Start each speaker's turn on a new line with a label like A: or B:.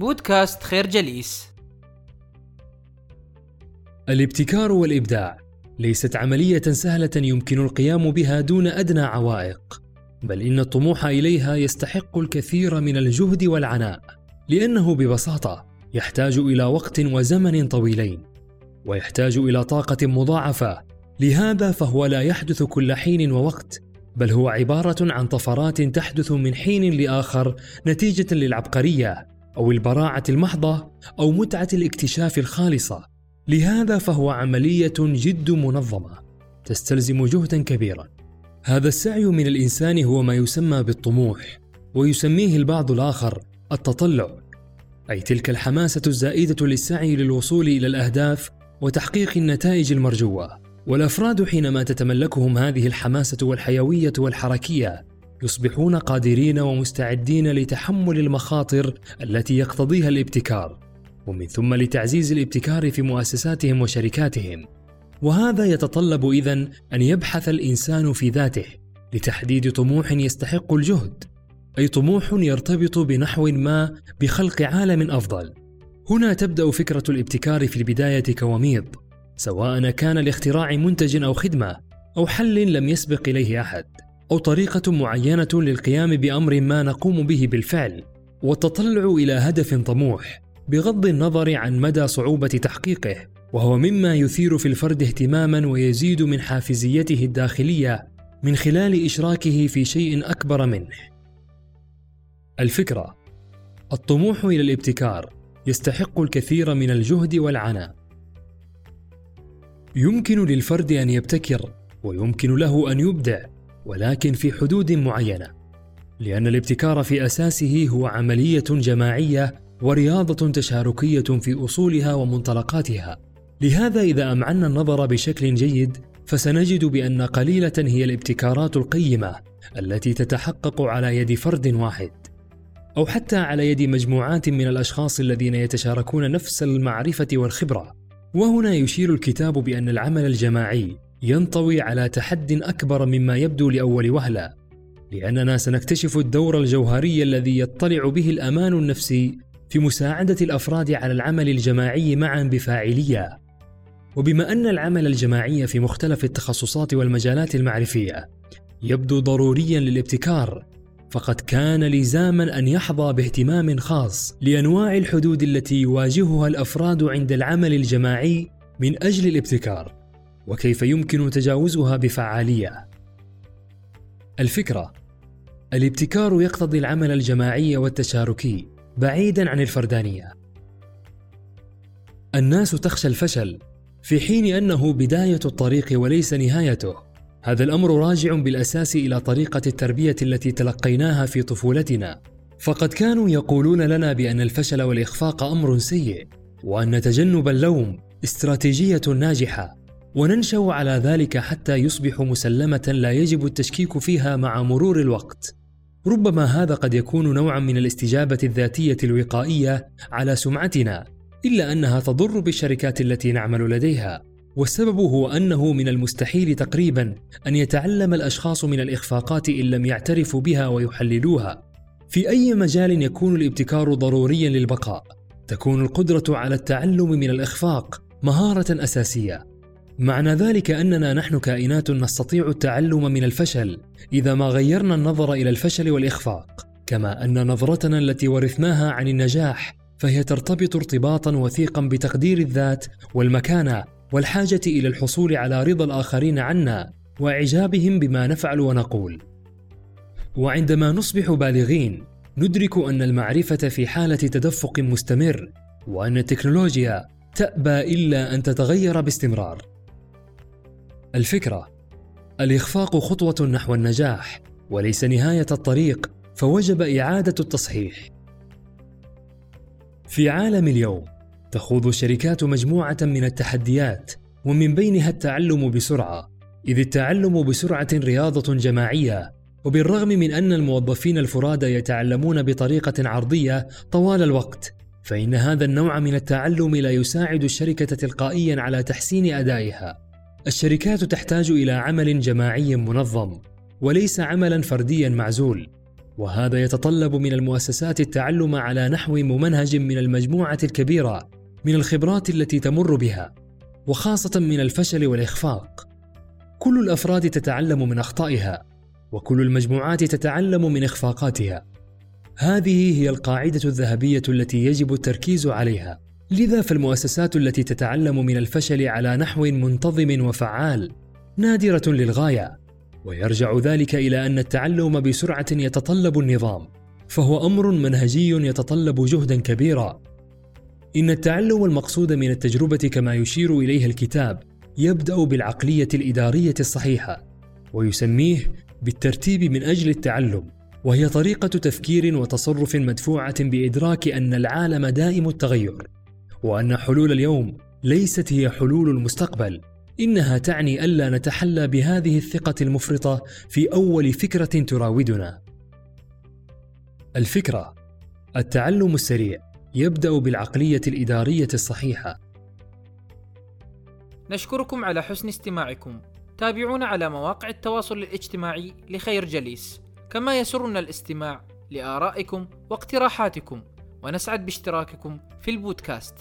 A: بودكاست خير جليس.
B: الابتكار والإبداع ليست عملية سهلة يمكن القيام بها دون أدنى عوائق بل إن الطموح إليها يستحق الكثير من الجهد والعناء لأنه ببساطة يحتاج إلى وقت وزمن طويلين ويحتاج إلى طاقة مضاعفة لهذا فهو لا يحدث كل حين ووقت بل هو عبارة عن طفرات تحدث من حين لآخر نتيجة للعبقرية. أو البراعة المحضة أو متعة الاكتشاف الخالصة. لهذا فهو عملية جد منظمة تستلزم جهدا كبيرا. هذا السعي من الإنسان هو ما يسمى بالطموح ويسميه البعض الآخر التطلع. أي تلك الحماسة الزائدة للسعي للوصول إلى الأهداف وتحقيق النتائج المرجوة. والأفراد حينما تتملكهم هذه الحماسة والحيوية والحركية يصبحون قادرين ومستعدين لتحمل المخاطر التي يقتضيها الابتكار ومن ثم لتعزيز الابتكار في مؤسساتهم وشركاتهم. وهذا يتطلب إذن أن يبحث الإنسان في ذاته لتحديد طموح يستحق الجهد أي طموح يرتبط بنحو ما بخلق عالم أفضل. هنا تبدأ فكرة الابتكار في البداية كوميض سواء كان لاختراع منتج أو خدمة أو حل لم يسبق إليه أحد. أو طريقة معينة للقيام بأمر ما نقوم به بالفعل والتطلع إلى هدف طموح بغض النظر عن مدى صعوبة تحقيقه وهو مما يثير في الفرد اهتماما ويزيد من حافزيته الداخلية من خلال إشراكه في شيء أكبر منه. الفكرة الطموح إلى الابتكار يستحق الكثير من الجهد والعناء يمكن للفرد أن يبتكر ويمكن له أن يبدع ولكن في حدود معينة لأن الابتكار في أساسه هو عملية جماعية ورياضة تشاركية في أصولها ومنطلقاتها. لهذا إذا أمعنا النظر بشكل جيد فسنجد بأن قليلة هي الابتكارات القيمة التي تتحقق على يد فرد واحد أو حتى على يد مجموعات من الأشخاص الذين يتشاركون نفس المعرفة والخبرة. وهنا يشير الكتاب بأن العمل الجماعي ينطوي على تحد أكبر مما يبدو لأول وهلة، لأننا سنكتشف الدور الجوهري الذي يطلع به الأمان النفسي في مساعدة الأفراد على العمل الجماعي معا بفاعلية. وبما أن العمل الجماعي في مختلف التخصصات والمجالات المعرفية يبدو ضروريا للابتكار فقد كان لزاما أن يحظى باهتمام خاص لأنواع الحدود التي يواجهها الأفراد عند العمل الجماعي من أجل الابتكار وكيف يمكن تجاوزها بفعالية. الفكرة الابتكار يقتضي العمل الجماعي والتشاركي بعيدا عن الفردانية. الناس تخشى الفشل في حين أنه بداية الطريق وليس نهايته. هذا الأمر راجع بالأساس إلى طريقة التربية التي تلقيناها في طفولتنا. فقد كانوا يقولون لنا بأن الفشل والإخفاق أمر سيء وأن تجنب اللوم استراتيجية ناجحة. وننشأ على ذلك حتى يصبح مسلمة لا يجب التشكيك فيها مع مرور الوقت. ربما هذا قد يكون نوعا من الاستجابة الذاتية الوقائية على سمعتنا إلا أنها تضر بالشركات التي نعمل لديها. والسبب هو أنه من المستحيل تقريبا أن يتعلم الأشخاص من الإخفاقات إن لم يعترفوا بها ويحللوها. في أي مجال يكون الابتكار ضروريا للبقاء تكون القدرة على التعلم من الإخفاق مهارة أساسية. معنى ذلك أننا نحن كائنات نستطيع التعلم من الفشل إذا ما غيرنا النظر إلى الفشل والإخفاق. كما أن نظرتنا التي ورثناها عن النجاح فهي ترتبط ارتباطا وثيقا بتقدير الذات والمكانه والحاجة إلى الحصول على رضا الآخرين عنا وإعجابهم بما نفعل ونقول. وعندما نصبح بالغين ندرك أن المعرفة في حالة تدفق مستمر وأن التكنولوجيا تأبى إلا أن تتغير باستمرار. الفكرة. الإخفاق خطوة نحو النجاح وليس نهاية الطريق فوجب إعادة التصحيح. في عالم اليوم تخوض الشركات مجموعة من التحديات ومن بينها التعلم بسرعة. إذ التعلم بسرعة رياضة جماعية وبالرغم من أن الموظفين الفرادى يتعلمون بطريقة عرضية طوال الوقت فإن هذا النوع من التعلم لا يساعد الشركة تلقائيا على تحسين أدائها. الشركات تحتاج إلى عمل جماعي منظم وليس عملا فرديا معزول وهذا يتطلب من المؤسسات التعلم على نحو ممنهج من المجموعة الكبيرة من الخبرات التي تمر بها وخاصة من الفشل والإخفاق. كل الأفراد تتعلم من أخطائها وكل المجموعات تتعلم من إخفاقاتها. هذه هي القاعدة الذهبية التي يجب التركيز عليها. لذا فالمؤسسات التي تتعلم من الفشل على نحو منتظم وفعال نادرة للغاية ويرجع ذلك إلى أن التعلم بسرعة يتطلب النظام فهو أمر منهجي يتطلب جهدا كبيرا. إن التعلم المقصود من التجربة كما يشير اليه الكتاب يبدأ بالعقلية الإدارية الصحيحة ويسميه بالترتيب من أجل التعلم وهي طريقة تفكير وتصرف مدفوعة بإدراك أن العالم دائم التغير. وأن حلول اليوم ليست هي حلول المستقبل إنها تعني ألا نتحلى بهذه الثقة المفرطة في أول فكرة تراودنا. الفكرة التعلم السريع يبدأ بالعقلية الإدارية الصحيحة.
A: نشكركم على حسن استماعكم. تابعونا على مواقع التواصل الاجتماعي لخير جليس. كما يسرنا الاستماع لآرائكم واقتراحاتكم. ونسعد باشتراككم في البودكاست.